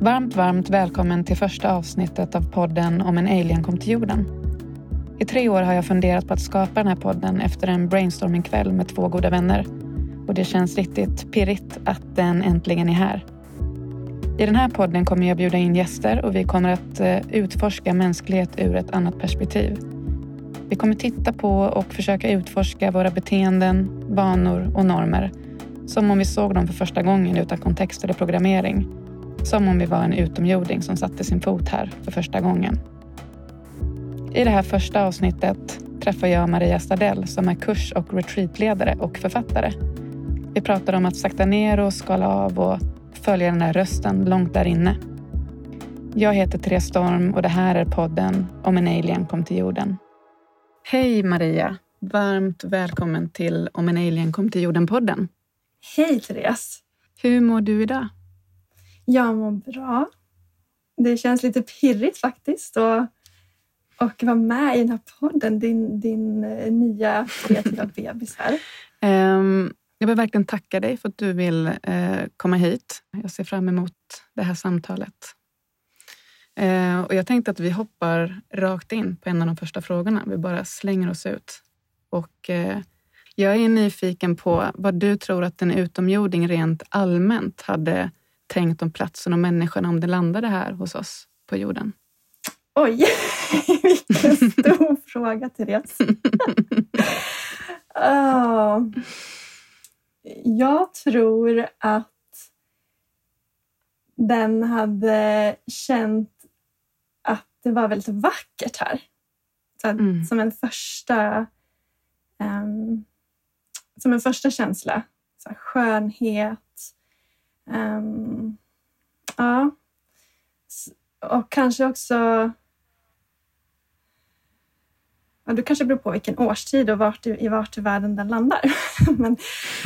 Varmt, varmt välkommen till första avsnittet av podden om en alien kom till jorden. I tre år har jag funderat på att skapa den här podden efter en brainstormingkväll med två goda vänner. Och det känns riktigt pirrigt att den äntligen är här. I den här podden kommer jag bjuda in gäster och vi kommer att eh, utforska mänsklighet ur ett annat perspektiv. Vi kommer titta på och försöka utforska våra beteenden, vanor och normer som om vi såg dem för första gången utan kontext eller programmering. Som om vi var en utomjording som satte sin fot här för första gången. I det här första avsnittet träffar jag Maria Stadell som är kurs och retreatledare och författare. Vi pratar om att sakta ner och skala av och följa den där rösten långt där inne. Jag heter Therese Storm och det här är podden om en alien kom till jorden. Hej Maria! Varmt välkommen till Om en alien kom till jorden-podden. Hej Therese! Hur mår du idag? Jag mår bra. Det känns lite pirrigt faktiskt och, och vara med i den här podden, din, din eh, nya kreativa bebis här. Um, jag vill verkligen tacka dig för att du vill uh, komma hit. Jag ser fram emot det här samtalet. Uh, och jag tänkte att vi hoppar rakt in på en av de första frågorna. Vi bara slänger oss ut. Och uh, jag är nyfiken på vad du tror att en utomjording rent allmänt hade tänkt om platsen och människorna om det landade här hos oss på jorden? Oj, vilken stor fråga, Therese. oh. Jag tror att den hade känt att det var väldigt vackert här. Så mm. Som en första um, som en första känsla. Så skönhet, Um, ja. Och kanske också... Ja, det kanske beror på vilken årstid och vart i, vart i världen den landar. men,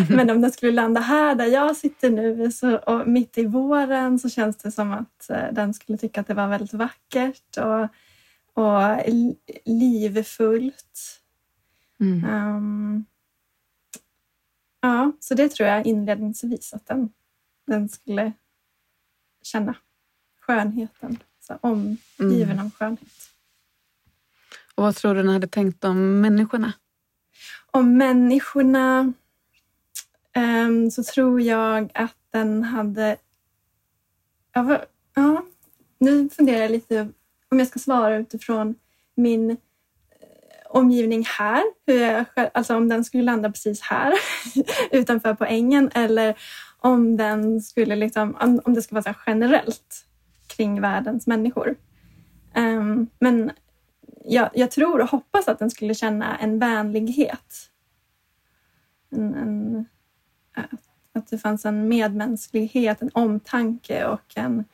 men om den skulle landa här där jag sitter nu så, och mitt i våren så känns det som att eh, den skulle tycka att det var väldigt vackert och, och livfullt. Mm. Um, ja, så det tror jag inledningsvis att den den skulle känna skönheten, så omgiven mm. av skönhet. Och vad tror du den hade tänkt om människorna? Om människorna um, så tror jag att den hade... Ja, ja, nu funderar jag lite om jag ska svara utifrån min eh, omgivning här. Hur jag, alltså om den skulle landa precis här utanför på ängen eller om den skulle liksom, om det ska vara så generellt kring världens människor. Um, men jag, jag, tror och hoppas att den skulle känna en vänlighet. En, en, att det fanns en medmänsklighet, en omtanke och en,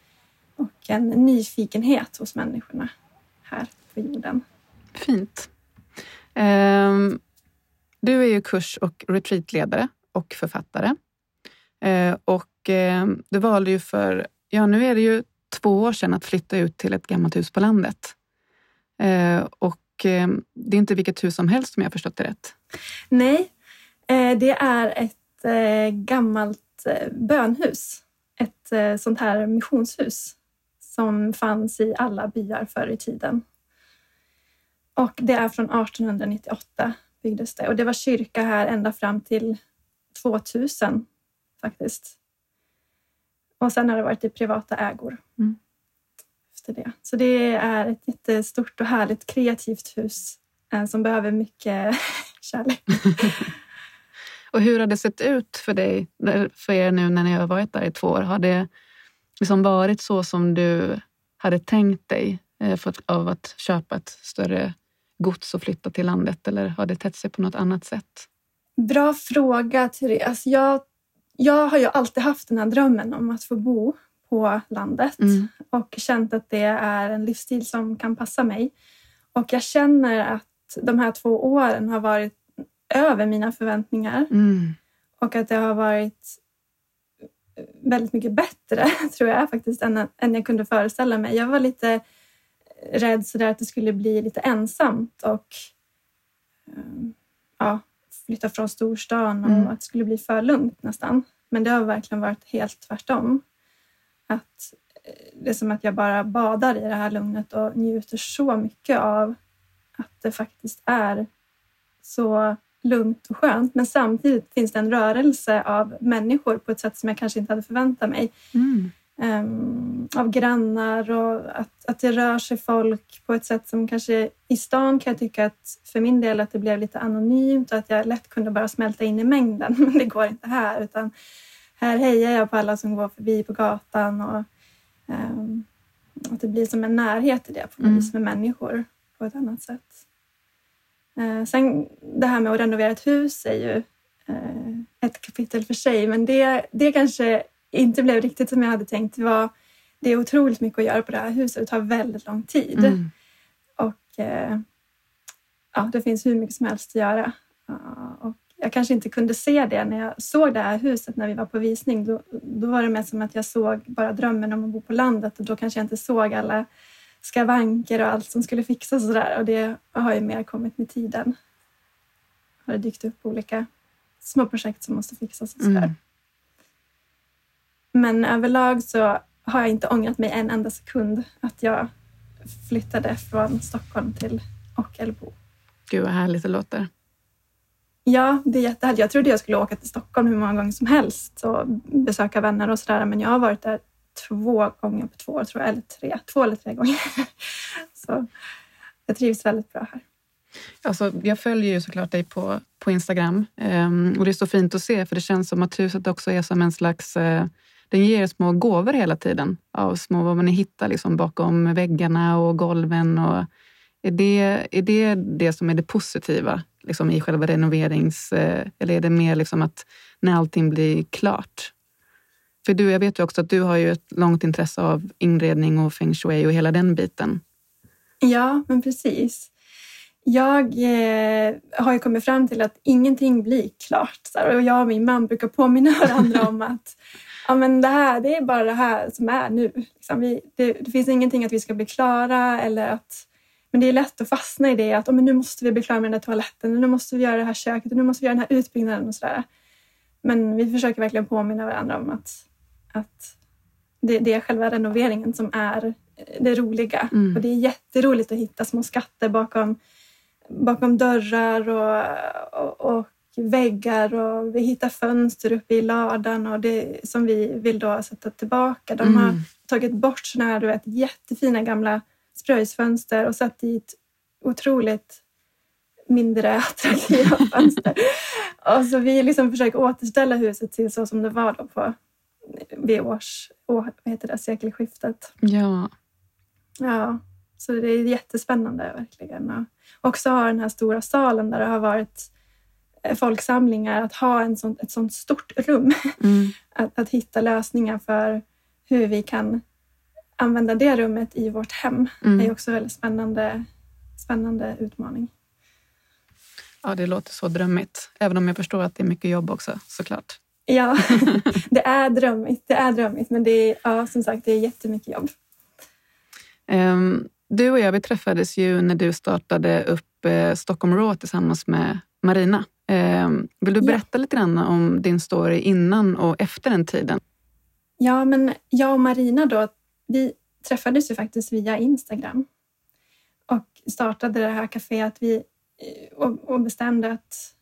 och en nyfikenhet hos människorna här på jorden. Fint. Um, du är ju kurs och retreatledare och författare. Eh, och eh, det du valde ju för, ja nu är det ju två år sedan att flytta ut till ett gammalt hus på landet. Eh, och det är inte vilket hus som helst om jag har förstått det rätt. Nej, det är ett gammalt bönhus. Ett sånt här missionshus som fanns i alla byar förr i tiden. Och det är från 1898 byggdes det och det var kyrka här ända fram till 2000 faktiskt. Och sen har det varit i privata ägor mm. efter det. Så det är ett jättestort och härligt kreativt hus eh, som behöver mycket kärlek. och hur har det sett ut för dig, för er nu när ni har varit där i två år? Har det liksom varit så som du hade tänkt dig eh, för, av att köpa ett större gods och flytta till landet eller har det tätt sig på något annat sätt? Bra fråga, Therese. Jag jag har ju alltid haft den här drömmen om att få bo på landet mm. och känt att det är en livsstil som kan passa mig. Och jag känner att de här två åren har varit över mina förväntningar mm. och att det har varit väldigt mycket bättre, tror jag faktiskt, än, än jag kunde föreställa mig. Jag var lite rädd sådär att det skulle bli lite ensamt och um, ja, flytta från storstan och mm. att det skulle bli för lugnt nästan. Men det har verkligen varit helt tvärtom. Att det är som att jag bara badar i det här lugnet och njuter så mycket av att det faktiskt är så lugnt och skönt. Men samtidigt finns det en rörelse av människor på ett sätt som jag kanske inte hade förväntat mig. Mm. Um, av grannar och att, att det rör sig folk på ett sätt som kanske i stan kan jag tycka att för min del att det blev lite anonymt och att jag lätt kunde bara smälta in i mängden. Men det går inte här utan här hejar jag på alla som går förbi på gatan och um, att det blir som en närhet i det på något Mm. vis med människor på ett annat sätt. Eh, sen det här med att renovera ett hus är ju eh, ett kapitel för sig, men det, det kanske inte blev riktigt som jag hade tänkt. Det, var, det är otroligt mycket att göra på det här huset. Det tar väldigt lång tid. Mm. Och eh, ja, det finns hur mycket som helst att göra. Ja, och jag kanske inte kunde se det när jag såg det här huset när vi var på visning. Då, då var det mer som att jag såg bara drömmen om att bo på landet och då kanske jag inte såg alla skavanker och allt som skulle fixas och sådär. Och det har ju mer kommit med tiden. Har det dykt upp olika små projekt som måste fixas och sådär. Mm. Men överlag så har jag inte ångrat mig en enda sekund att jag flyttade från Stockholm till Ockelbo. Gud vad härligt det låter. Ja, det är jättehärligt. Jag trodde jag skulle åka till Stockholm hur många gånger som helst och besöka vänner och sådär. Men jag har varit där två gånger på två år, tror jag. Eller tre. Två eller tre gånger. Så jag trivs väldigt bra här. Alltså, jag följer ju såklart dig på, på Instagram ehm, och det är så fint att se för det känns som att huset också är som en slags... Eh, den ger små gåvor hela tiden av små vad man hittar liksom bakom väggarna och golven. Och är, det, är det det som är det positiva liksom i själva renoverings... Eh, eller är det mer liksom att när allting blir klart? För du, jag vet ju också att du har ju ett långt intresse av inredning och feng shui och hela den biten. Ja, men precis. Jag eh, har ju kommit fram till att ingenting blir klart. Så här, och jag och min man brukar påminna varandra om att ja, men det, här, det är bara det här som är nu. Liksom vi, det, det finns ingenting att vi ska bli klara eller att men det är lätt att fastna i det att oh, men nu måste vi bli klara med den där toaletten, och nu måste vi göra det här köket och nu måste vi göra den här utbyggnaden och sådär. Men vi försöker verkligen påminna varandra om att, att det, det är själva renoveringen som är det roliga. Mm. Och det är jätteroligt att hitta små skatter bakom, bakom dörrar och, och, och väggar och vi hittar fönster uppe i ladan och det som vi vill då sätta tillbaka. De har Mm. tagit bort såna här du vet, jättefina gamla spröjsfönster och satt dit otroligt mindre attraktiva fönster. Och så vi liksom försöker återställa huset till så som det var då på vid års, år, vad heter det, sekelskiftet. Ja. Ja, så det är jättespännande verkligen. Också ha den här stora salen där det har varit eh, folksamlingar, att ha en sånt, ett sånt stort rum. Mm. Att, att hitta lösningar för hur vi kan använda det rummet i vårt hem Mm. är också en väldigt spännande, spännande utmaning. Ja, det låter så drömmigt. Även om jag förstår att det är mycket jobb också, såklart. Ja, det är drömmigt. Det är drömmigt, men det är ja, som sagt det är jättemycket jobb. Ehm, du och jag vi träffades ju när du startade upp eh, Stockholm Raw tillsammans med Marina. Ehm, vill du Ja. berätta lite grann om din story innan och efter den tiden? Ja, men jag och Marina då, vi träffades ju faktiskt via Instagram och startade det här kaféet. Vi, eh, och, och bestämde att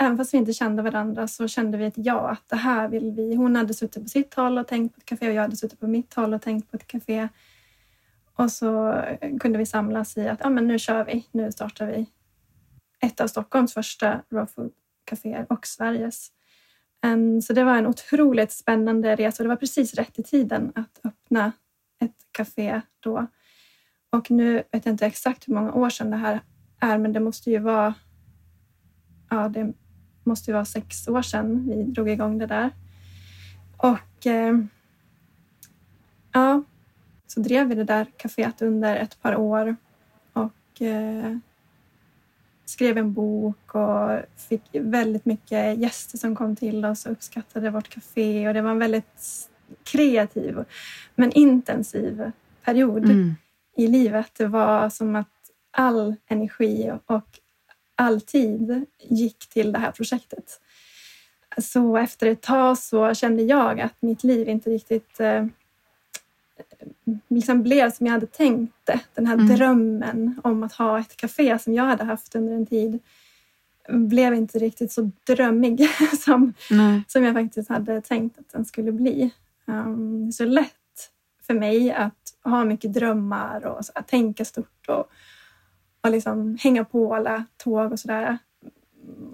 även fast vi inte kände varandra så kände vi ett ja, att det här vill vi. Hon hade suttit på sitt håll och tänkt på ett café och jag hade suttit på mitt håll och tänkt på ett café. Och så kunde vi samlas i att ja, men nu kör vi, nu startar vi ett av Stockholms första raw food caféer och Sveriges. Um, Så det var en otroligt spännande resa och det var precis rätt i tiden att öppna ett café då. Och nu vet jag inte exakt hur många år sedan det här är, men det måste ju vara ja, det måste ju vara sex år sedan vi drog igång det där. Och eh, ja, så drev vi det där kaféet under ett par år och eh, skrev en bok och fick väldigt mycket gäster som kom till oss och uppskattade vårt café och det var en väldigt kreativ men intensiv period Mm. i livet. Det var som att all energi och all tid gick till det här projektet. Så efter ett tag så kände jag att mitt liv inte riktigt eh, liksom blev som jag hade tänkt det. Den här Mm. drömmen om att ha ett café som jag hade haft under en tid blev inte riktigt så drömmig som, Nej. som jag faktiskt hade tänkt att den skulle bli. Um, det är så lätt för mig att ha mycket drömmar och så, att tänka stort och, och liksom hänga på alla tåg och sådär.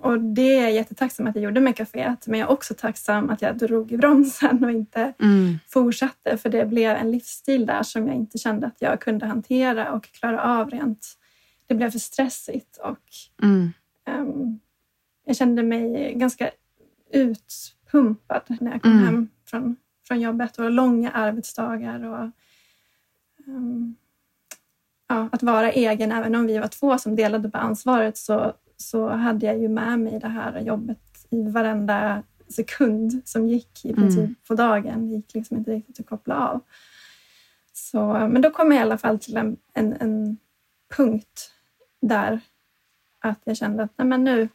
Och det är jag jättetacksam att jag gjorde med kaféet, men jag är också tacksam att jag drog i bromsen och inte Mm. fortsatte, för det blev en livsstil där som jag inte kände att jag kunde hantera och klara av rent. Det blev för stressigt och Mm. Ehm, jag kände mig ganska utpumpad när jag kom Mm. hem från, från jobbet och långa arbetsdagar. Och, ehm, ja, att vara egen, även om vi var två som delade på ansvaret så, så hade jag ju med mig det här jobbet i varenda sekund som gick i princip Mm. på dagen. Det gick liksom inte riktigt att koppla av. Så, men då kom jag i alla fall till en, en, en punkt där att jag kände att nej men nu,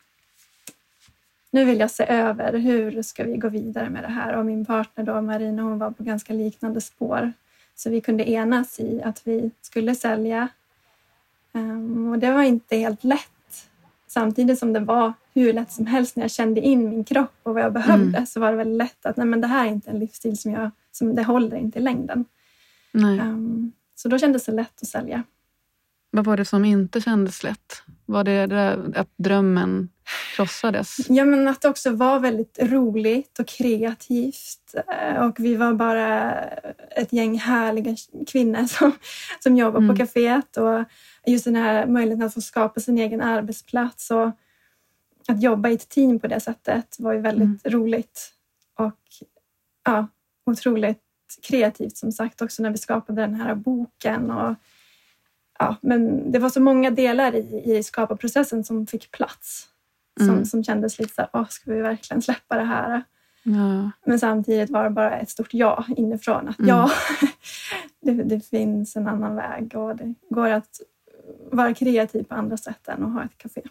nu vill jag se över hur ska vi gå vidare med det här. Och min partner då, Marina, hon var på ganska liknande spår. Så vi kunde enas i att vi skulle sälja. Ehm, och det var inte helt lätt. Samtidigt som det var hur lätt som helst när jag kände in min kropp och vad jag behövde så var det väldigt lätt att nej men det här är inte en livsstil som, jag, som det håller inte i längden. Nej. Ehm, så då kändes det lätt att sälja. Vad var det som inte kändes lätt? Var det det att drömmen krossades? Ja, men att det också var väldigt roligt och kreativt. Eh, Och vi var bara ett gäng härliga kvinnor som, som jobbar Mm. på kaféet. Och just den här möjligheten att få skapa sin egen arbetsplats och att jobba i ett team på det sättet var ju väldigt roligt. Och ja, otroligt kreativt som sagt också när vi skapade den här boken. Och, ja, men det var så många delar i, i skaparprocessen som fick plats. Som, Mm. som kändes lite så här, åh, ska vi verkligen släppa det här? Ja. Men samtidigt var det bara ett stort ja inifrån. Att Mm. ja, det, det finns en annan väg och det går att vara kreativ på andra sätt än att ha ett café.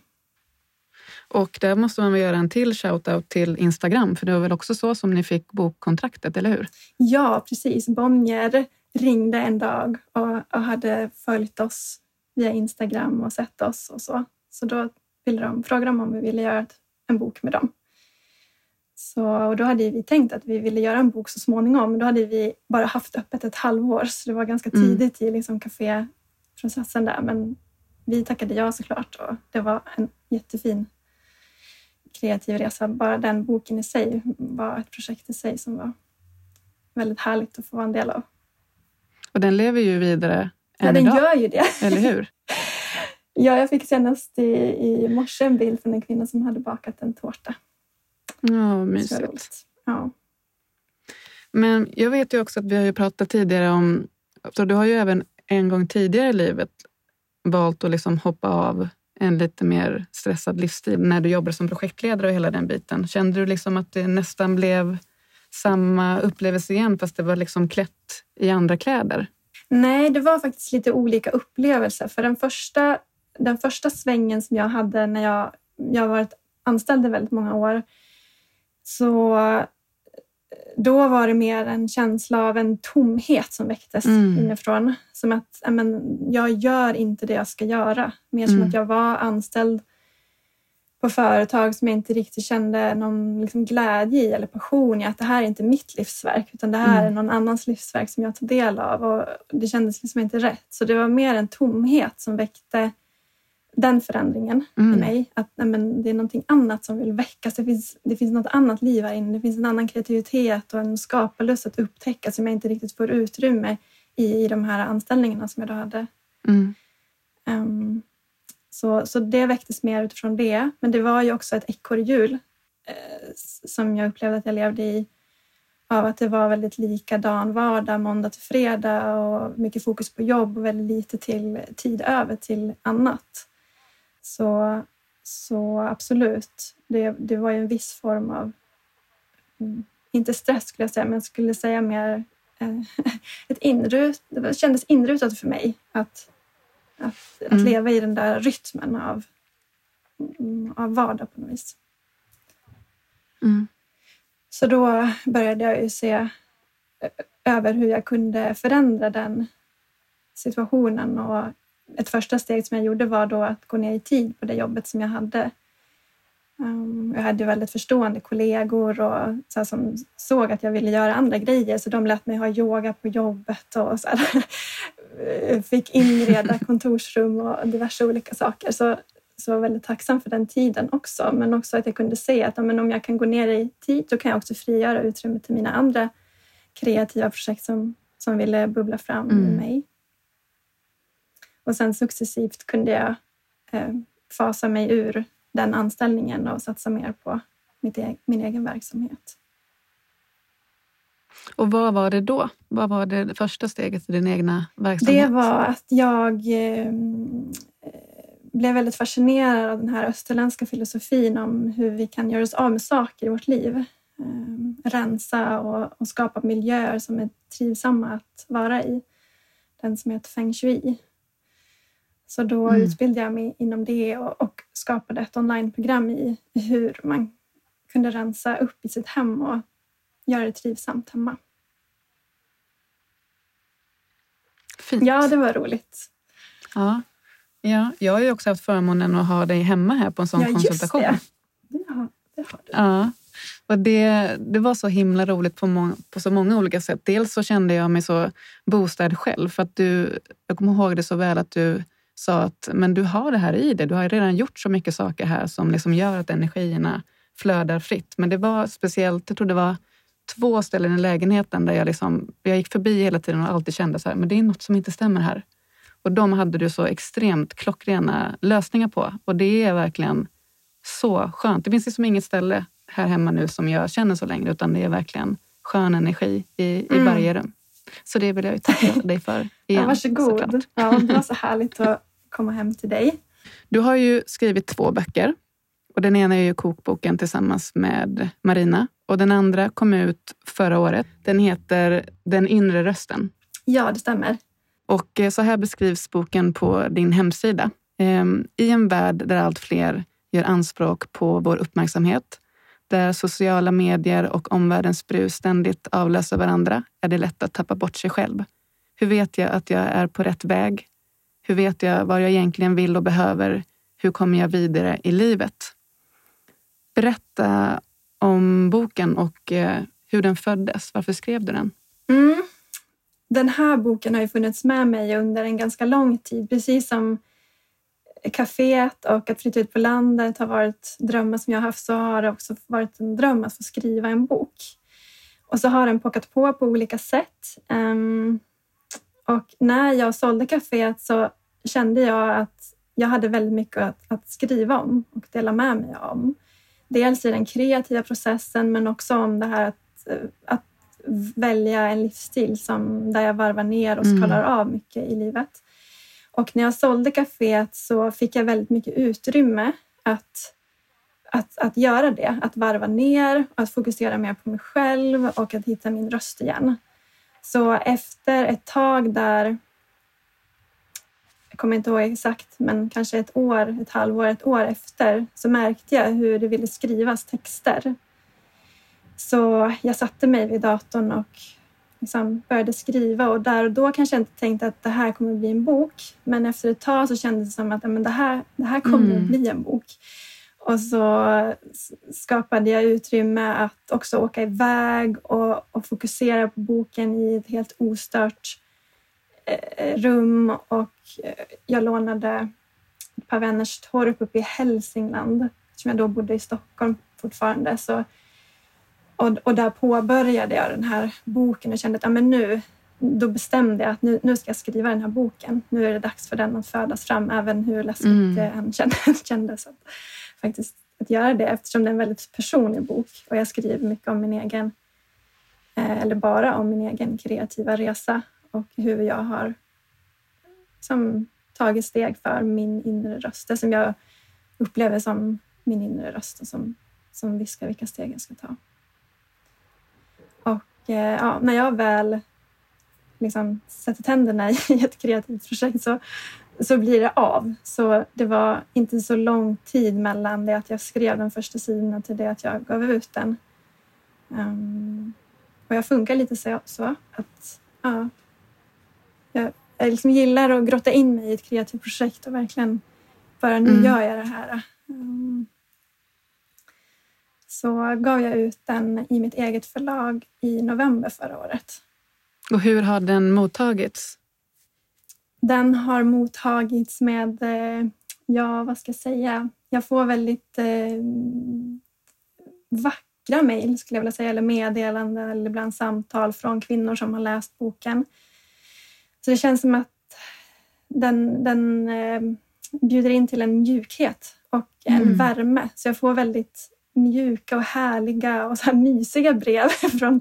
Och där måste man väl göra en till shout-out till Instagram, för det var väl också så som ni fick bokkontraktet, eller hur? Ja, precis. Bonnier ringde en dag och, och hade följt oss via Instagram och sett oss och så. Så då ville de, frågade de om vi ville göra en bok med dem. Så, och då hade vi tänkt att vi ville göra en bok så småningom. Då hade vi bara haft öppet ett halvår, så det var ganska Mm. tidigt i liksom kaféprocessen där. Men vi tackade ja såklart och det var en jättefin kreativ resa. Bara den boken i sig var ett projekt i sig som var väldigt härligt att få vara en del av. Och den lever ju vidare Ja, än den idag, gör ju det. eller hur? Ja, jag fick senast i, i morse en bild från en kvinna som hade bakat en tårta. Ja, mysigt. Ja. Men jag vet ju också att vi har ju pratat tidigare om... Så du har ju även en gång tidigare i livet valt att liksom hoppa av en lite mer stressad livsstil när du jobbade som projektledare och hela den biten. Kände du liksom att det nästan blev samma upplevelse igen fast det var liksom klätt i andra kläder? Nej, det var faktiskt lite olika upplevelser. För den första, den första svängen som jag hade när jag, jag varit anställd i väldigt många år, så då var det mer en känsla av en tomhet som väcktes Mm. inifrån. Som att men, jag gör inte det jag ska göra. Mer som Mm. att jag var anställd på företag som jag inte riktigt kände någon liksom glädje i eller passion i. Att det här är inte mitt livsverk utan det här Mm. är någon annans livsverk som jag tar del av. Och det kändes liksom inte rätt. Så det var mer en tomhet som väckte den förändringen i Mm. mig. Att nej, men, det är någonting annat som vill väckas. Det finns, det finns något annat liv här inne. Det finns en annan kreativitet och en skaparlust att upptäcka som jag inte riktigt får utrymme i, i de här anställningarna som jag då hade. Mm. Ehm, så, så det väcktes mer utifrån det. Men det var ju också ett ekorrhjul eh, som jag upplevde att jag levde i. Av att det var väldigt likadan vardag, måndag till fredag och mycket fokus på jobb och väldigt lite till, tid över till annat. Så, så absolut, det, det var ju en viss form av, mm, inte stress skulle jag säga, men jag skulle säga mer eh, ett inrut, det kändes inrutat för mig att, att, att Mm. leva i den där rytmen av, av vardag på något vis. Mm. Så då började jag ju se över hur jag kunde förändra den situationen. Och ett första steg som jag gjorde var då att gå ner i tid på det jobbet som jag hade. Um, jag hade väldigt förstående kollegor och så som såg att jag ville göra andra grejer så de lät mig ha yoga på jobbet och så fick inreda kontorsrum och diverse olika saker. Så, så var jag väldigt tacksam för den tiden också. Men också att jag kunde se att men om jag kan gå ner i tid då kan jag också frigöra utrymme till mina andra kreativa projekt som, som ville bubbla fram mm. i mig. Och sen successivt kunde jag eh, fasa mig ur den anställningen och satsa mer på mitt e min egen verksamhet. Och vad var det då? Vad var det första steget i din egna verksamhet? Det var att jag eh, blev väldigt fascinerad av den här österländska filosofin om hur vi kan göra oss av med saker i vårt liv. Eh, rensa och, och, skapa miljöer som är trivsamma att vara i. Den som heter feng shui. Så då mm. utbildade jag mig inom det och, och skapade ett onlineprogram i hur man kunde rensa upp i sitt hem och göra det trivsamt hemma. Fint. Ja, det var roligt. Ja. ja, jag har ju också haft förmånen att ha dig hemma här på en sån ja, konsultation. Just det. Det har, det har du. Ja. Och det, det var så himla roligt på, må, på så många olika sätt. Dels så kände jag mig så boostad själv. För att du, jag kommer ihåg det så väl att du sa att men du har det här i dig. Du har redan gjort så mycket saker här som liksom gör att energierna flödar fritt. Men det var speciellt, jag tror det var två ställen i lägenheten där jag, liksom, jag gick förbi hela tiden och alltid kände så här, men det är något som inte stämmer här. Och de hade du så extremt klockrena lösningar på. Och det är verkligen så skönt. Det finns liksom inget ställe här hemma nu som jag känner så längre, utan det är verkligen skön energi i, i mm. varje rum. Så det vill jag tacka dig för igen. Ja, varsågod. Ja, det var så härligt att komma hem till dig. Du har ju skrivit två böcker. Och den ena är ju kokboken tillsammans med Marina och den andra kom ut förra året. Den heter Den inre rösten. Ja, det stämmer. Och eh, så här beskrivs boken på din hemsida. Ehm, I en värld där allt fler gör anspråk på vår uppmärksamhet, där sociala medier och omvärldens brus ständigt avlöser varandra, är det lätt att tappa bort sig själv. Hur vet jag att jag är på rätt väg? Hur vet jag vad jag egentligen vill och behöver? Hur kommer jag vidare i livet? Berätta om boken och eh, hur den föddes. Varför skrev du den? Mm. Den här boken har ju funnits med mig under en ganska lång tid, precis som kaféet och att flytta ut på landet har varit drömmar som jag haft så har det också varit en dröm att få skriva en bok. Och så har den pockat på på olika sätt. Ehm, och när jag sålde kaféet så kände jag att jag hade väldigt mycket att, att skriva om och dela med mig om. Dels i den kreativa processen men också om det här att, att välja en livsstil som, där jag varvar ner och skalar mm. av mycket i livet. Och när jag sålde kaféet så fick jag väldigt mycket utrymme att, att, att göra det. Att varva ner, att fokusera mer på mig själv och att hitta min röst igen. Så efter ett tag där, jag kommer inte ihåg exakt, men kanske ett år, ett halvår, ett år efter, så märkte jag hur det ville skrivas texter. Så jag satte mig vid datorn och liksom började skriva och där och då kanske jag inte tänkte att det här kommer bli en bok. Men efter ett tag så kändes det som att men det, här, det här kommer mm. att bli en bok. Och så skapade jag utrymme att också åka iväg och, och fokusera på boken i ett helt ostört rum. Och eh, jag lånade ett par vänners torp uppe i Hälsingland, eftersom jag då bodde i Stockholm fortfarande. Så, och, och där påbörjade jag den här boken och kände att ja, men nu, då bestämde jag att nu, nu ska jag skriva den här boken. Nu är det dags för den att födas fram, även hur läskigt mm. det än kändes. Att, faktiskt att göra det eftersom det är en väldigt personlig bok och jag skriver mycket om min egen, eh, eller bara om min egen kreativa resa och hur jag har som, tagit steg för min inre röst. Det som jag upplever som min inre röst och som, som viskar vilka steg jag ska ta. Och eh, ja, när jag väl liksom sätter tänderna i ett kreativt projekt så så blir det av. Så det var inte så lång tid mellan det att jag skrev den första sidan till det att jag gav ut den. Um, och jag funkar lite så, så att ja, jag, jag liksom gillar att grotta in mig i ett kreativt projekt och verkligen bara nu mm. gör jag det här. Um, så gav jag ut den i mitt eget förlag i november förra året. Och hur har den mottagits? Den har mottagits med, eh, ja vad ska jag säga, jag får väldigt eh, vackra mejl skulle jag vilja säga, eller meddelanden eller ibland samtal från kvinnor som har läst boken. Så det känns som att den, den eh, bjuder in till en mjukhet och en mm. värme. Så jag får väldigt mjuka och härliga och så här mysiga brev från,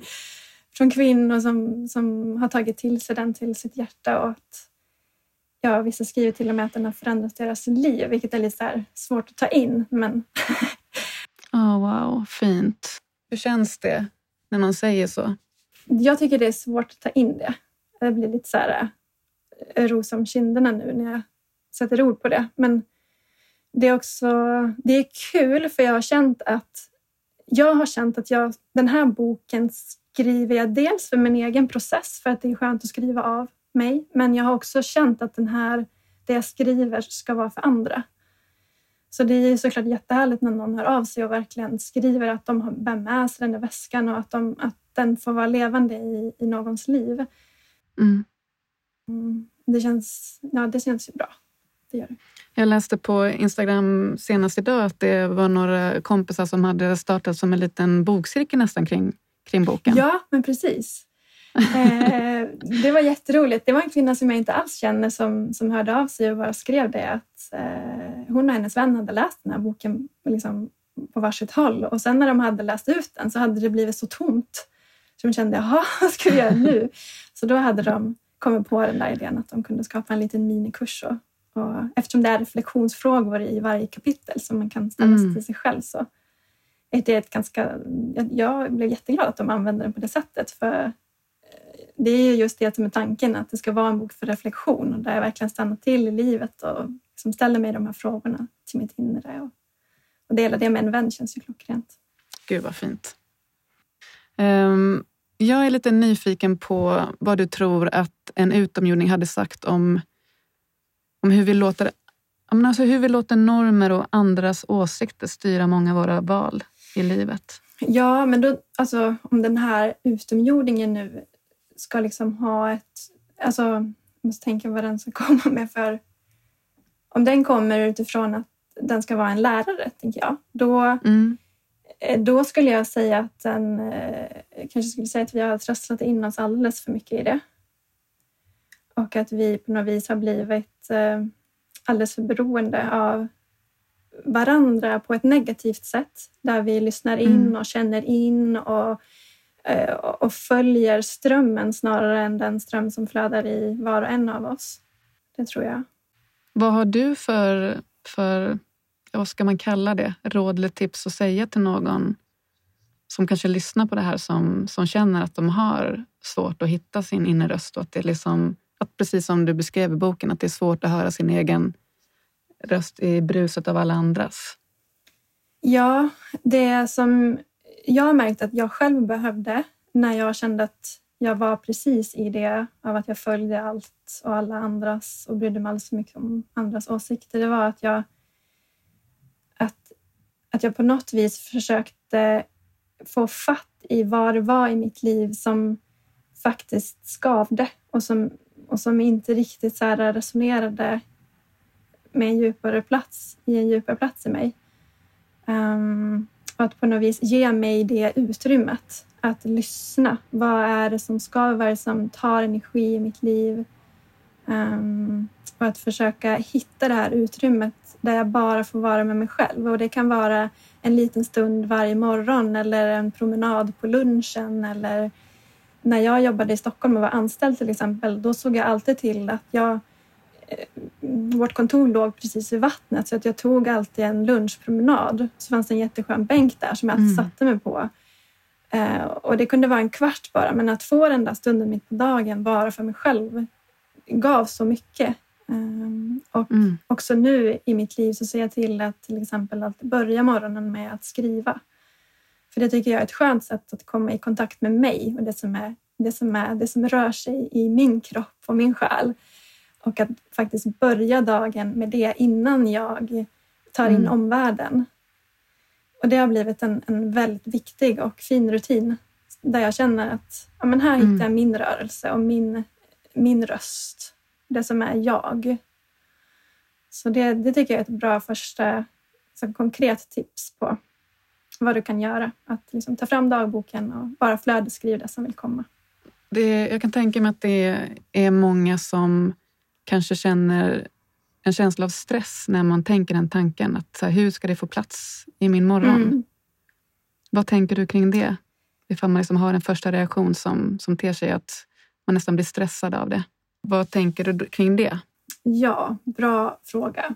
från kvinnor som, som har tagit till sig den till sitt hjärta och att ja, vissa skriver till och med att den har förändrat deras liv, vilket är lite svårt att ta in. Men oh, wow, fint. Hur känns det när någon säger så? Jag tycker det är svårt att ta in det. Jag blir lite så här eh, ros om kinderna nu när jag sätter ord på det. Men det är också det är kul för jag har känt att jag har känt att jag, den här boken skriver jag dels för min egen process för att det är skönt att skriva av mig. Men jag har också känt att den här, det jag skriver ska vara för andra. Så det är såklart jättehärligt när någon hör av sig och verkligen skriver att de bär med sig den där väskan och att, de, att den får vara levande i, i någons liv. Mm. Mm, det, känns, ja, det känns ju bra. Det gör det. Jag läste på Instagram senast idag att det var några kompisar som hade startat som en liten bokcirkel nästan kring, kring boken. Ja, men precis. eh, det var jätteroligt. Det var en kvinna som jag inte alls känner som, som hörde av sig och bara skrev det att eh, hon och hennes vän hade läst den här boken liksom, på varsitt håll och sen när de hade läst ut den så hade det blivit så tomt så de kände, jaha, vad ska vi göra nu? Så då hade de kommit på den där idén att de kunde skapa en liten minikurs och och eftersom det är reflektionsfrågor i varje kapitel som man kan ställa mm. till sig själv så är det ett ganska... Jag blev jätteglad att de använder den på det sättet. För eh, det är just det som är tanken, att det ska vara en bok för reflektion och där jag verkligen stannar till i livet och liksom ställer mig de här frågorna till mitt inre. Och, och dela det med en vän känns ju klockrent. Gud vad fint. Um, jag är lite nyfiken på vad du tror att en utomjording hade sagt om om hur vi låter, alltså hur vi låter normer och andras åsikter styra många av våra val i livet. Ja, men då, alltså, om den här utomjordingen nu ska liksom ha ett... Alltså, jag måste tänka vad den ska komma med för... Om den kommer utifrån att den ska vara en lärare, tänker jag, då, mm. Eh, då skulle jag säga att den eh, kanske skulle säga att vi har trasslat in oss alldeles för mycket i det. Och att vi på något vis har blivit eh, alldeles för beroende av varandra på ett negativt sätt. Där vi lyssnar in mm. och känner in och, och följer strömmen snarare än den ström som flödar i var och en av oss. Det tror jag. Vad har du för, för vad ska man kalla det, råd eller tips att säga till någon som kanske lyssnar på det här som, som känner att de har svårt att hitta sin inre röst och att det liksom att precis som du beskrev i boken, att det är svårt att höra sin egen röst i bruset av alla andras. Ja, det som jag har märkt att jag själv behövde när jag kände att jag var precis i det av att jag följde allt och alla andras och brydde mig alldeles för mycket om andras åsikter. Det var att jag, att jag på något vis försökte få fatt i vad det var i mitt liv som faktiskt skavde och som och som inte riktigt så resonerade med en djupare plats, i en djupare plats i mig. Um, och att på något vis ge mig det utrymmet att lyssna. Vad är det som skaver? vad är det som tar energi i mitt liv? Um, och att försöka hitta det här utrymmet där jag bara får vara med mig själv. Och det kan vara en liten stund varje morgon eller en promenad på lunchen eller när jag jobbade i Stockholm och var anställd till exempel, då såg jag alltid till att jag eh, vårt kontor låg precis vid vattnet så att jag tog alltid en lunchpromenad. Så fanns det en jätteskön bänk där som jag alltid mm. satte mig på. Eh, och det kunde vara en kvart bara, men att få den där stunden mitt på dagen bara för mig själv gav så mycket. Eh, och mm. också nu i mitt liv så ser jag till att till exempel alltid börja morgonen med att skriva. För det tycker jag är ett skönt sätt att komma i kontakt med mig och det som, är, det som, är, det som rör sig i min kropp och min själ. Och att faktiskt börja dagen med det innan jag tar in mm. omvärlden. Och det har blivit en, en väldigt viktig och fin rutin där jag känner att ja, men här mm. hittar jag min rörelse och min, min röst. Det som är jag. Så det, det tycker jag är ett bra första så konkret tips på vad du kan göra. Att liksom ta fram dagboken och bara flödesskriva det som vill komma. Det, jag kan tänka mig att det är många som kanske känner en känsla av stress när man tänker den tanken. Att så här, hur ska det få plats i min morgon? Mm. Vad tänker du kring det? Ifall man liksom har en första reaktion som, som ter sig att man nästan blir stressad av det. Vad tänker du kring det? Ja, bra fråga.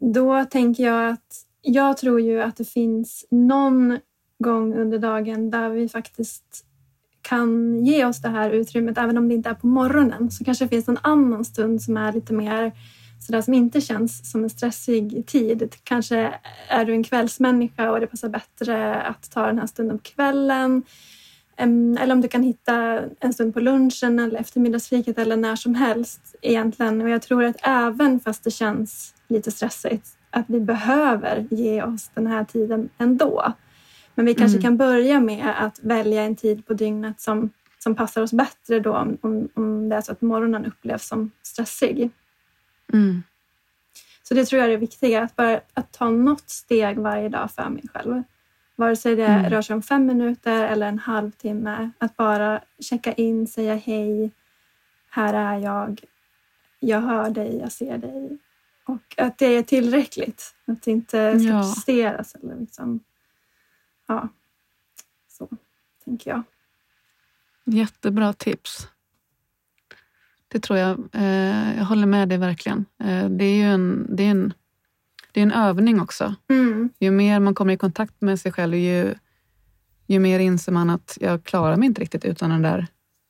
Då tänker jag att jag tror ju att det finns någon gång under dagen där vi faktiskt kan ge oss det här utrymmet, även om det inte är på morgonen, så kanske det finns en annan stund som är lite mer sådär som inte känns som en stressig tid. Kanske är du en kvällsmänniska och det passar bättre att ta den här stunden på kvällen. Eller om du kan hitta en stund på lunchen eller eftermiddagsfiket eller när som helst egentligen. Och jag tror att även fast det känns lite stressigt, att vi behöver ge oss den här tiden ändå. Men vi kanske mm. kan börja med att välja en tid på dygnet som, som passar oss bättre då om, om det är så att morgonen upplevs som stressig. Mm. Så det tror jag är det viktiga, att bara att ta något steg varje dag för mig själv. Vare sig det mm. rör sig om fem minuter eller en halvtimme. Att bara checka in, säga hej. Här är jag. Jag hör dig, jag ser dig. Och att det är tillräckligt. Att det inte ska ja. presteras. Eller liksom, ja, så tänker jag. Jättebra tips. Det tror jag. Eh, jag håller med dig verkligen. Eh, det är ju en, det är en, det är en övning också. Mm. Ju mer man kommer i kontakt med sig själv, ju, ju mer inser man att jag klarar mig inte riktigt utan den där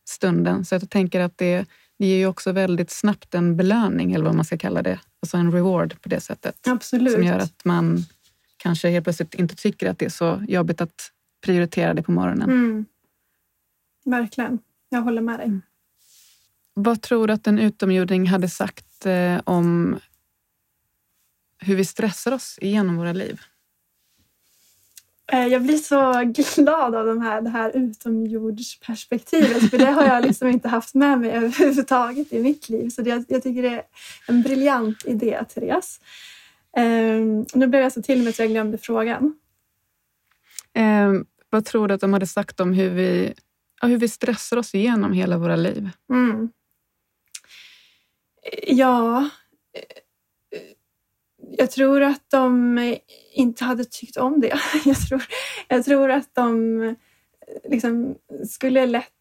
stunden. Så jag tänker att det, det ger ju också väldigt snabbt en belöning, eller vad man ska kalla det. Alltså en reward på det sättet. Absolut. Som gör att man kanske helt plötsligt inte tycker att det är så jobbigt att prioritera det på morgonen. Mm. Verkligen. Jag håller med dig. Mm. Vad tror du att en utomjording hade sagt eh, om hur vi stressar oss igenom våra liv? Eh, jag blir så glad av de här, det här utomjordsperspektivet för det har jag liksom inte haft med mig överhuvudtaget i mitt liv. Så det, jag tycker det är en briljant idé, Therese. Um, nu blev jag så till mig så jag glömde frågan. Um, vad tror du att de hade sagt om hur vi, ja, hur vi stressar oss igenom hela våra liv? Mm. Ja, jag tror att de inte hade tyckt om det. Jag tror, jag tror att de liksom skulle lätt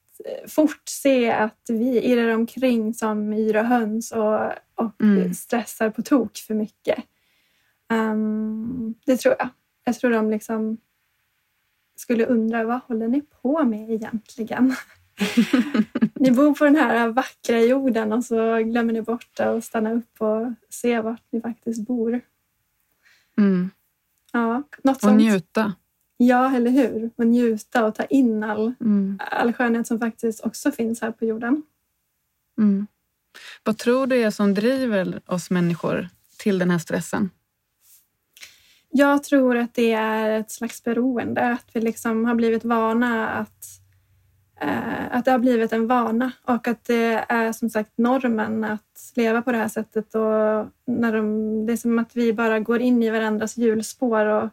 fort se att vi irrar omkring som yra höns och, och mm. stressar på tok för mycket. Um, det tror jag. Jag tror de liksom skulle undra vad håller ni på med egentligen? ni bor på den här vackra jorden och så glömmer ni bort det och stannar upp och ser vart ni faktiskt bor. Mm. Ja, något och sånt. njuta. Ja, eller hur? Och njuta och ta in all, mm. all skönhet som faktiskt också finns här på jorden. Mm. Vad tror du är som driver oss människor till den här stressen? Jag tror att det är ett slags beroende, att vi liksom har blivit vana att att det har blivit en vana och att det är som sagt normen att leva på det här sättet. Och när de, det är som att vi bara går in i varandras hjulspår och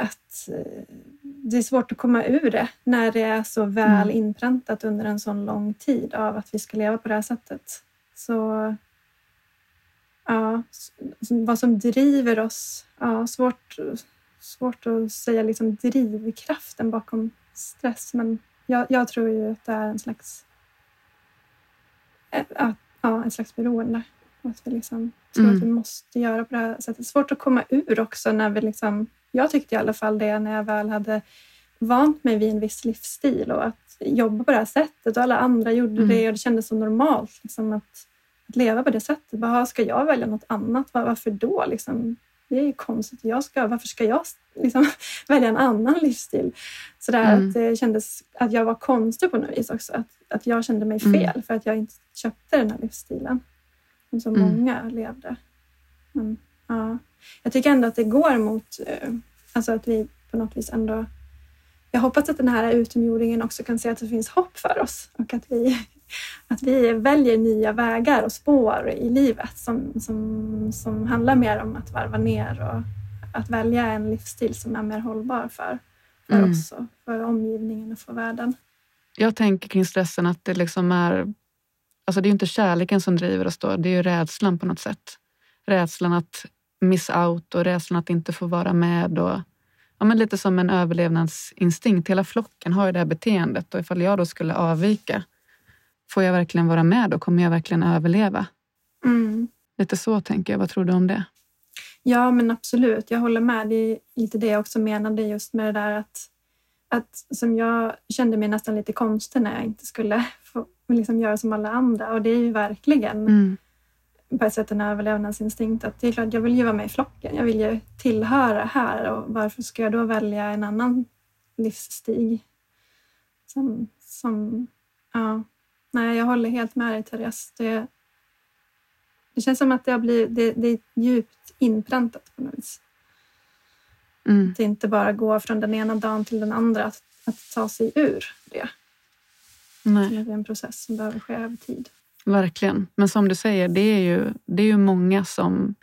att eh, det är svårt att komma ur det när det är så väl mm. inpräntat under en sån lång tid av att vi ska leva på det här sättet. Så ja, vad som driver oss, ja, svårt, svårt att säga liksom drivkraften bakom stress. Men jag, jag tror ju att det är en slags, att, ja, en slags beroende. Att vi liksom tror mm. att vi måste göra på det här sättet. Svårt att komma ur också när vi liksom, jag tyckte i alla fall det när jag väl hade vant mig vid en viss livsstil och att jobba på det här sättet och alla andra gjorde mm. det och det kändes så normalt liksom att, att leva på det sättet. Bara, ska jag välja något annat? Varför då? Liksom, det är ju konstigt. Jag ska, varför ska jag liksom välja en annan livsstil? Så där Mm. att det kändes att jag var konstig på något vis också. Att, att jag kände mig Mm. fel för att jag inte köpte den här livsstilen. Som så Mm. många levde. Men, ja. Jag tycker ändå att det går mot, eh, alltså att vi på något vis ändå jag hoppas att den här utomjordingen också kan se att det finns hopp för oss och att vi, att vi väljer nya vägar och spår i livet som, som, som handlar mer om att varva ner och att välja en livsstil som är mer hållbar för, för Mm. oss och för omgivningen och för världen. Jag tänker kring stressen att det liksom är... Alltså det är ju inte kärleken som driver oss då, det är ju rädslan på något sätt. Rädslan att miss out och rädslan att inte få vara med. Och, ja, men lite som en överlevnadsinstinkt. Hela flocken har ju det här beteendet och ifall jag då skulle avvika, får jag verkligen vara med då? Kommer jag verkligen överleva? Mm. Lite så tänker jag. Vad tror du om det? Ja, men absolut. Jag håller med. Det är lite det jag också menade just med det där att, att som jag kände mig nästan lite konstig när jag inte skulle få liksom göra som alla andra. Och det är ju verkligen Mm. På ett sätt en överlevnadsinstinkt. Att det är klart, jag vill ju vara med i flocken. Jag vill ju tillhöra här och varför ska jag då välja en annan livsstig? Som, som, ja. Nej, jag håller helt med dig Therese. Det, det känns som att det, har blivit, det, det är djupt inpräntat på något vis. Mm. Att inte bara gå från den ena dagen till den andra, att, att ta sig ur det. Nej. Det är en process som behöver ske över tid. Verkligen. Men som du säger, det är ju, det är ju många som,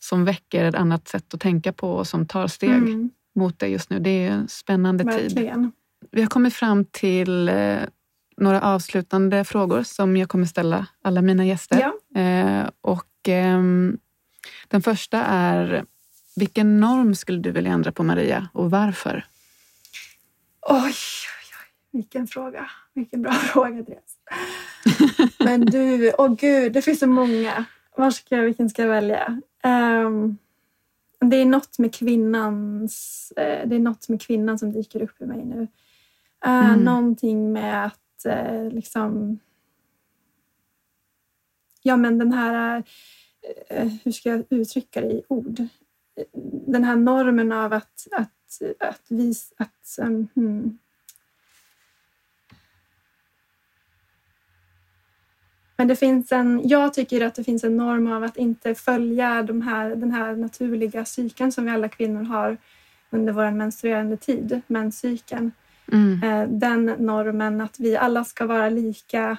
som väcker ett annat sätt att tänka på och som tar steg Mm, mot det just nu. Det är en spännande tid. verkligen. Vi har kommit fram till eh, några avslutande frågor som jag kommer ställa alla mina gäster. Ja. Eh, och, ehm, den första är, vilken norm skulle du vilja ändra på Maria och varför? Oj, oj, oj, vilken fråga. Vilken bra fråga, Therese. Men du, åh gud, det finns så många. Var ska jag, vilken ska jag välja? Ehm, det är något med kvinnans, eh, det är något med kvinnan som dyker upp i mig nu. Uh, Mm. Någonting med att eh, liksom... Ja, men den här... eh, hur ska jag uttrycka det i ord? Den här normen av att, att, att vi... Att, um, hmm. Men det finns en, jag tycker att det finns en norm av att inte följa de här, den här naturliga cykeln som vi alla kvinnor har under vår menstruerande tid, menscykeln. Mm. Eh, den normen att vi alla ska vara lika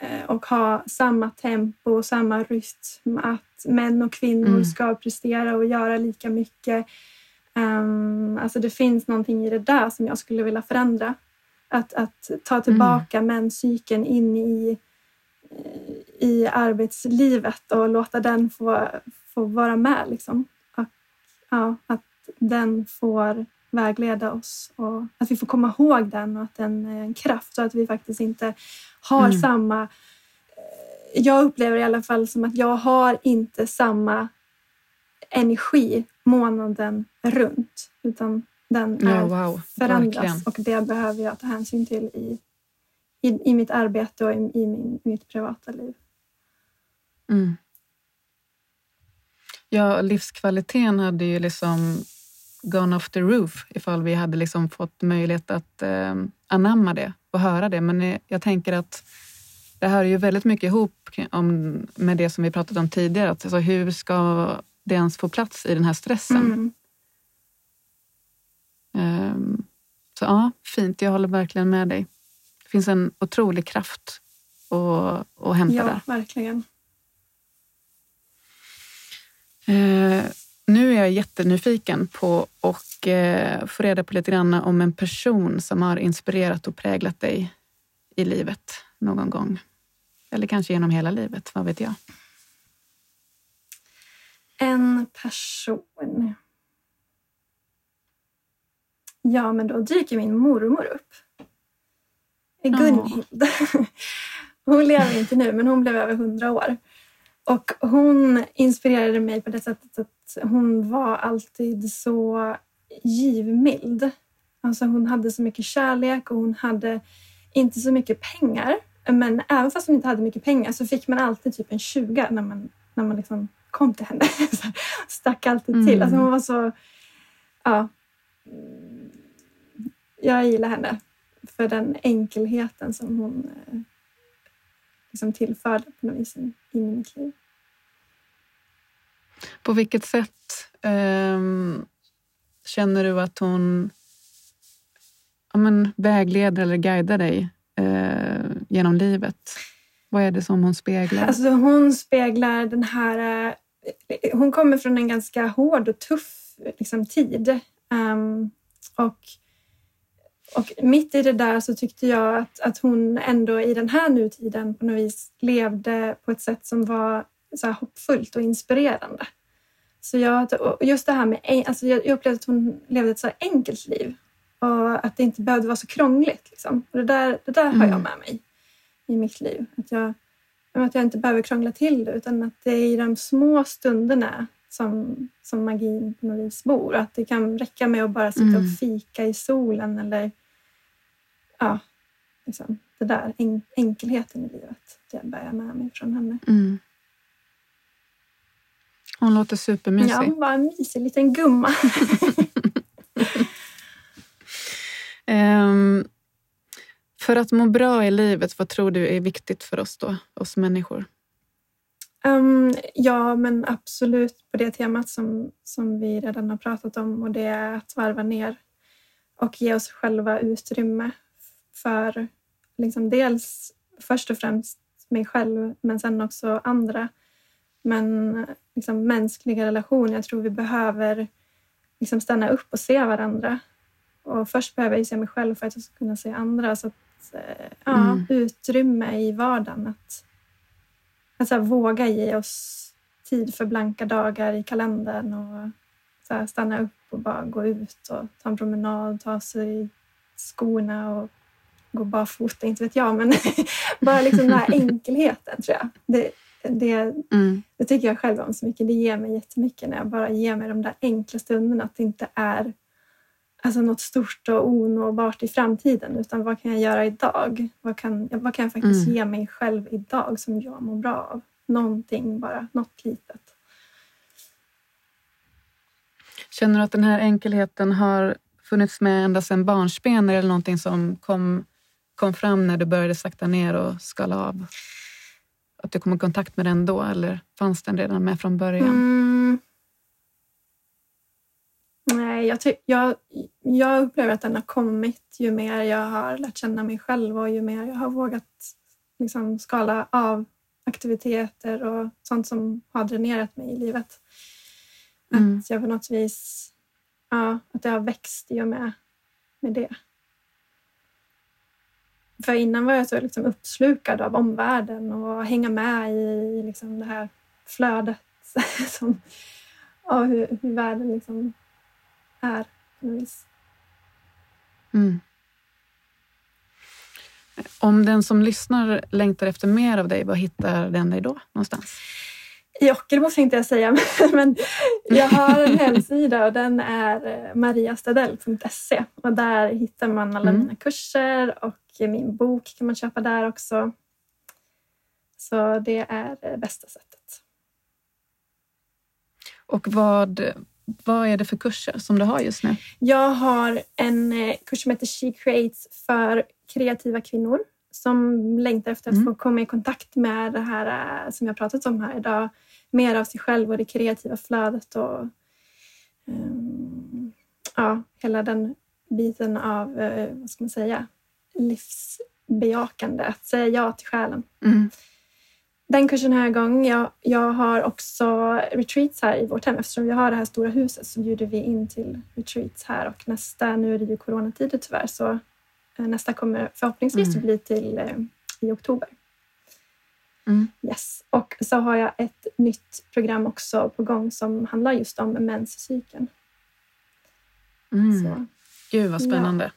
eh, och ha samma tempo, samma rytm, att män och kvinnor Mm. ska prestera och göra lika mycket. Um, alltså det finns någonting i det där som jag skulle vilja förändra. Att, att ta tillbaka menscykeln in i, i arbetslivet och låta den få, få vara med. Liksom. Och, ja, att den får vägleda oss och att vi får komma ihåg den och att den är en kraft så att vi faktiskt inte har Mm. samma... eh, Jag upplever i alla fall som att jag har inte samma energi månaden runt utan den Ja, är wow. förändras Verkligen. och det behöver jag ta hänsyn till i, i, i mitt arbete och i, i min, mitt privata liv. Mm. Ja, livskvaliteten hade ju liksom gone off the roof ifall vi hade liksom fått möjlighet att eh, anamma det och höra det. Men eh, jag tänker att det är ju väldigt mycket ihop om, med det som vi pratat om tidigare. Att, alltså, hur ska det ens få plats i den här stressen? Mm. Ehm, så ja, fint. Jag håller verkligen med dig. Det finns en otrolig kraft att, att hämta Ja, där. verkligen. Eh, nu är jag jättenyfiken på att eh, få reda på lite grann om en person som har inspirerat och präglat dig i livet någon gång. Eller kanske genom hela livet, vad vet jag? En person. Ja, men då dyker min mormor upp. Gunhild. Hon lever inte nu, men hon blev över hundra år. Och hon inspirerade mig på det sättet att hon var alltid så givmild. Alltså hon hade så mycket kärlek och hon hade inte så mycket pengar. Men även fast hon inte hade mycket pengar så fick man alltid typ en 20 när man, när man liksom kom till henne. Stack alltid till. Mm. Alltså hon var så... Ja. Jag gillar henne för den enkelheten som hon eh, liksom tillförde på något vis in i mitt liv. På vilket sätt ehm, känner du att hon ja, men, vägleder eller guidar dig eh, genom livet? Vad är det som hon speglar? Alltså hon speglar den här... eh, Hon kommer från en ganska hård och tuff liksom, tid. Ehm, och, och mitt i det där så tyckte jag att, att hon ändå i den här nutiden på något vis levde på ett sätt som var så här hoppfullt och inspirerande. Så jag, och just det här med... Alltså jag upplevde att hon levde ett så enkelt liv och att det inte behövde vara så krångligt. Liksom. Och det där, det där har jag Mm. med mig i mitt liv. Att jag, att jag inte behöver krångla till det utan att det är i de små stunderna som, som magin på något vis bor. Att det kan räcka med att bara sitta Mm. och fika i solen eller ja, liksom, det där en, enkelheten i livet. Det bär jag med mig från henne. Mm. Hon låter supermysig. Ja, hon var en mysig liten gumma. Ehm, för att må bra i livet, vad tror du är viktigt för oss då, oss människor? Um, ja, men absolut på det temat som, som vi redan har pratat om och det är att varva ner och ge oss själva utrymme för liksom dels först och främst mig själv men sen också andra. Men liksom mänskliga relationer, jag tror vi behöver liksom stanna upp och se varandra. Och först behöver jag se mig själv för att jag ska kunna se andra. Så att, eh, ja, Mm. utrymme i vardagen. Att, att så våga ge oss tid för blanka dagar i kalendern och så stanna upp och bara gå ut och ta en promenad, ta sig i skorna och gå barfota, inte vet jag, men bara liksom den här enkelheten tror jag. Det, det, Mm. det tycker jag själv om så mycket. Det ger mig jättemycket när jag bara ger mig de där enkla stunderna. Att det inte är alltså, något stort och onåbart i framtiden. Utan vad kan jag göra idag? Vad kan, vad kan jag faktiskt Mm. ge mig själv idag som jag mår bra av? Någonting bara, något litet. Känner du att den här enkelheten har funnits med ända sedan barnsben eller någonting som kom, kom fram när du började sakta ner och skala av? Att du kom i kontakt med den då eller fanns den redan med från början? Mm. Jag, jag, jag upplever att den har kommit ju mer jag har lärt känna mig själv och ju mer jag har vågat liksom, skala av aktiviteter och sånt som har dränerat mig i livet. Mm. Att jag på något vis, ja, att det har växt i och med, med det. För innan var jag så liksom uppslukad av omvärlden och hänga med i liksom det här flödet som, av hur, hur världen liksom är. på vis. Mm. Om den som lyssnar längtar efter mer av dig, var hittar den dig då någonstans? I Ockelbo tänkte jag säga, men jag har en hemsida och den är eh, mariastadell.se och där hittar man alla Mm. mina kurser och min bok kan man köpa där också. Så det är det bästa sättet. Och vad, vad är det för kurser som du har just nu? Jag har en eh, kurs som heter She Creates för kreativa kvinnor som längtar efter att Mm. få komma i kontakt med det här eh, som jag pratat om här idag. Mer av sig själv och det kreativa flödet och ehm, ja, hela den biten av, eh, vad ska man säga, livsbejakande. Att säga ja till själen. Mm. Den kursen har jag igång. Jag, jag har också retreats här i vårt hem. Eftersom vi har det här stora huset så bjuder vi in till retreats här. Och nästa, nu är det ju coronatider tyvärr, så eh, nästa kommer förhoppningsvis Mm. bli till eh, i oktober. Mm. Yes. Och så har jag ett nytt program också på gång som handlar just om menscykeln. Mm. Så. Gud vad spännande.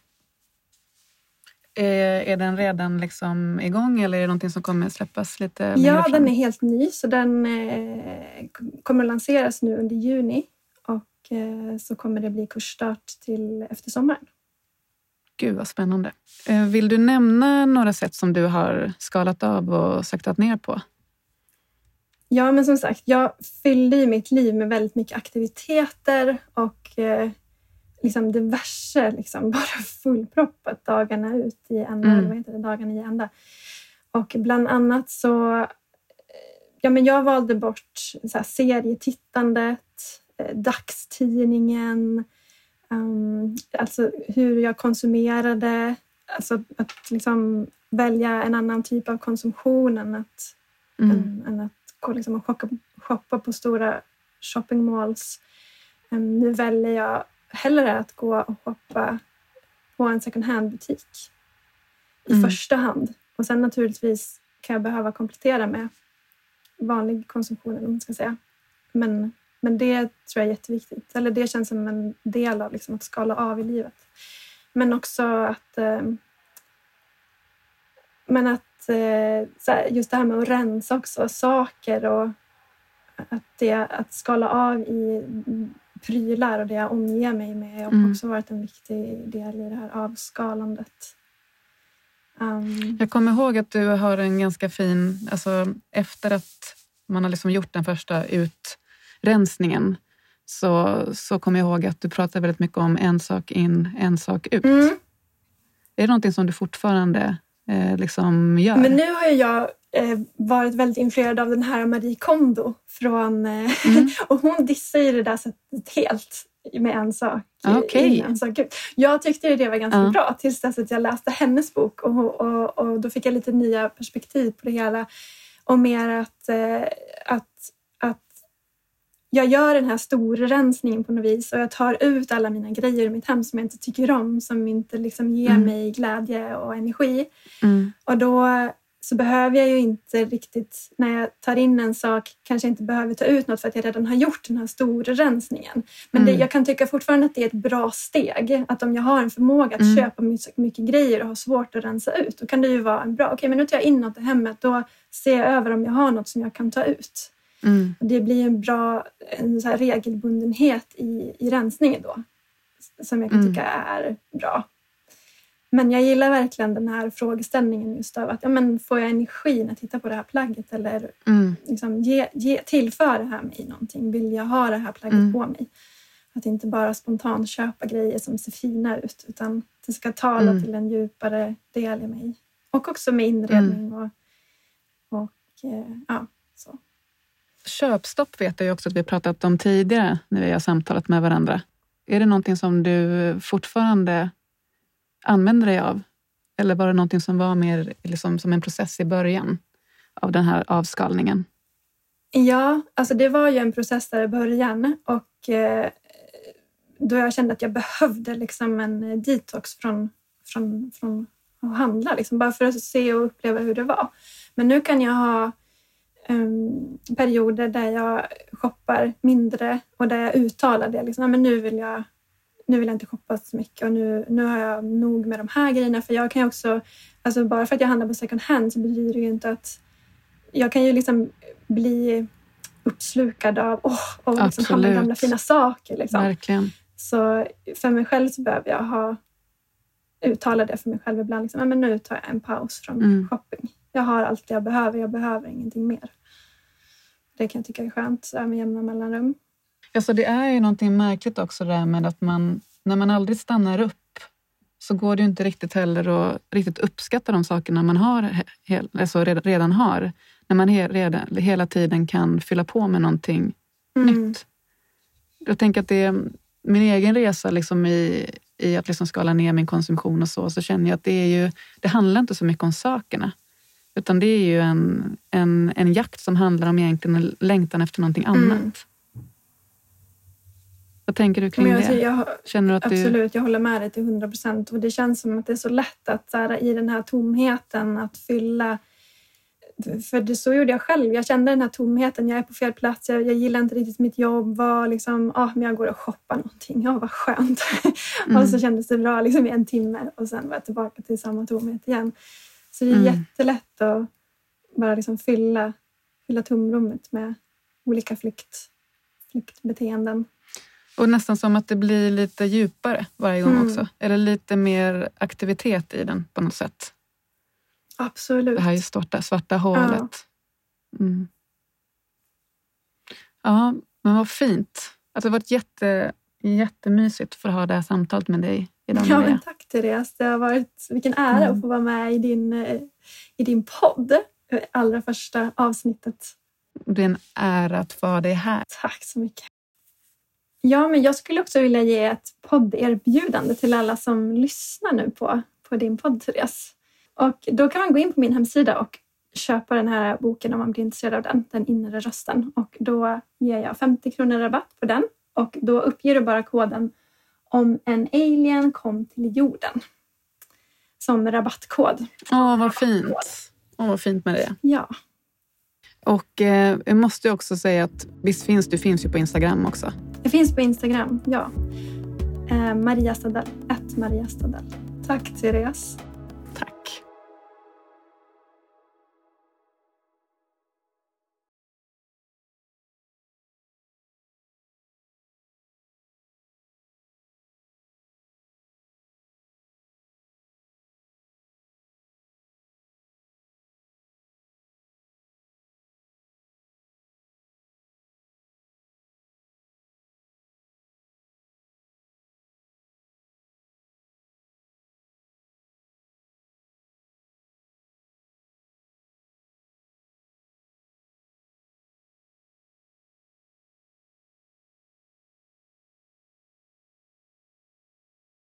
Är, är den redan liksom igång eller är det någonting som kommer släppas lite Ja, den är helt ny så den eh, kommer lanseras nu under juni. Och eh, så kommer det bli kursstart till efter sommaren. Gud vad spännande. Eh, Vill du nämna några sätt som du har skalat av och saktat ner på? Ja, men som sagt, jag fyllde ju mitt liv med väldigt mycket aktiviteter och eh, liksom diverse, liksom bara fullproppat dagarna ut i ända, mm. vad heter det, dagarna i ända. Och bland annat så, eh, ja men jag valde bort så här, serietittandet, eh, dagstidningen, um, alltså hur jag konsumerade, alltså att liksom välja en annan typ av konsumtion än att, mm. än, än att gå liksom och shoppa, shoppa på stora shoppingmalls. Um, nu väljer jag hellre att gå och shoppa på en second hand-butik i mm. första hand. Och sen naturligtvis kan jag behöva komplettera med vanlig konsumtion, eller man ska säga. Men, men det tror jag är jätteviktigt. Eller det känns som en del av liksom att skala av i livet. Men också att eh, men att eh, just det här med att rensa också saker och att, det, att skala av i prylar och det jag omger mig med har mm. också varit en viktig del i det här avskalandet. Um, jag kommer ihåg att du har en ganska fin, alltså efter att man har liksom gjort den första utrensningen så, så kommer jag ihåg att du pratar väldigt mycket om en sak in, en sak ut. Mm. Är det någonting som du fortfarande eh, liksom gör? Men nu har jag varit väldigt influerad av den här Marie Kondo. Från, eh, mm. och hon dissar ju det där sättet helt med en sak okay. en sak. Jag tyckte det var ganska uh. bra tills dess att jag läste hennes bok och, och, och då fick jag lite nya perspektiv på det hela. Och mer att, eh, att, att jag gör den här storrensningen på något vis och jag tar ut alla mina grejer i mitt hem som jag inte tycker om, som inte liksom ger mm. mig glädje och energi. Mm. Och då så behöver jag ju inte riktigt, när jag tar in en sak, kanske inte behöver ta ut något för att jag redan har gjort den här storrensningen. Men mm. det, jag kan tycka fortfarande att det är ett bra steg. Att om jag har en förmåga att mm. köpa mycket, mycket, grejer och har svårt att rensa ut, då kan det ju vara en bra, okej okay, men nu tar jag in något i hemmet, då ser jag över om jag har något som jag kan ta ut. Mm. Det blir en bra en så regelbundenhet i, i rensningen då, som jag kan mm. tycka är bra. Men jag gillar verkligen den här frågeställningen just av att ja, men får jag energi när jag tittar på det här plagget eller mm. liksom, ge, ge, tillför det här mig någonting? Vill jag ha det här plagget mm. på mig? Att inte bara spontant köpa grejer som ser fina ut utan det ska tala mm. till en djupare del i mig. Och också med inredning mm. och, och eh, ja, så. Köpstopp vet jag ju också att vi pratat om tidigare när vi har samtalat med varandra. Är det någonting som du fortfarande använde dig av? Eller var det någonting som var mer liksom, som en process i början av den här avskalningen? Ja, alltså det var ju en process där i början och eh, då jag kände att jag behövde liksom en eh, detox från, från, från att handla, liksom, bara för att se och uppleva hur det var. Men nu kan jag ha um, perioder där jag shoppar mindre och där jag uttalar det. Liksom, men nu vill jag nu vill jag inte shoppa så mycket och nu, nu har jag nog med de här grejerna. För jag kan ju också, alltså bara för att jag handlar på second hand så betyder det ju inte att jag kan ju liksom bli uppslukad av åh, och liksom handla gamla fina saker. Liksom. Verkligen. Så för mig själv så behöver jag ha uttala det för mig själv ibland. Liksom, men nu tar jag en paus från mm. shopping. Jag har allt jag behöver, jag behöver ingenting mer. Det kan jag tycka är skönt med jämna mellanrum. Alltså det är ju någonting märkligt också det där med att man, när man aldrig stannar upp så går det inte riktigt heller att riktigt uppskatta de sakerna man har, alltså redan har. När man redan, hela tiden kan fylla på med någonting mm. nytt. Jag tänker att det är min egen resa liksom i, i att liksom skala ner min konsumtion och så, så känner jag att det, är ju, det handlar inte så mycket om sakerna. Utan det är ju en, en, en jakt som handlar om egentligen en längtan efter någonting mm. Vad tänker du kring jag, det? Jag, Känner att absolut, du... jag håller med dig till hundra procent. det känns som att det är så lätt att så här, i den här tomheten att fylla för det, så gjorde jag själv. Jag kände den här tomheten. Jag är på fel plats. Jag, jag gillar inte riktigt mitt jobb. Var liksom, ah, men jag går och shoppar någonting. Ja, vad skönt. Mm. och så kändes det bra liksom, i en timme och sen var jag tillbaka till samma tomhet igen. Så det är mm. jättelätt att bara liksom fylla, fylla tomrummet med olika flykt, flyktbeteenden. Och nästan som att det blir lite djupare varje gång mm. också. Eller lite mer aktivitet i den på något sätt. Absolut. Det här svarta, svarta hålet. Ja. Mm. Ja, men vad fint. Alltså, det har varit jätte, jättemysigt att få ha det här samtalet med dig idag. Ja, men tack Therese. Det har varit vilken ära Mm. att få vara med i din, eh, i din podd. Allra första avsnittet. Det är en ära att få ha dig här. Tack så mycket. Ja, men jag skulle också vilja ge ett podderbjudande till alla som lyssnar nu på, på din podd, Therese. Och då kan man gå in på min hemsida och köpa den här boken om man blir intresserad av den, Den inre rösten. Och då ger jag 50 kronor rabatt på den. Och då uppger du bara koden om en alien kom till jorden. Som rabattkod. Åh, vad fint. Åh, vad fint med det. Ja, och eh, jag måste också säga att visst finns du finns ju på Instagram också. det finns på Instagram. Ja. Eh, Maria Stadell. Ett Maria Stadell. Tack Therese.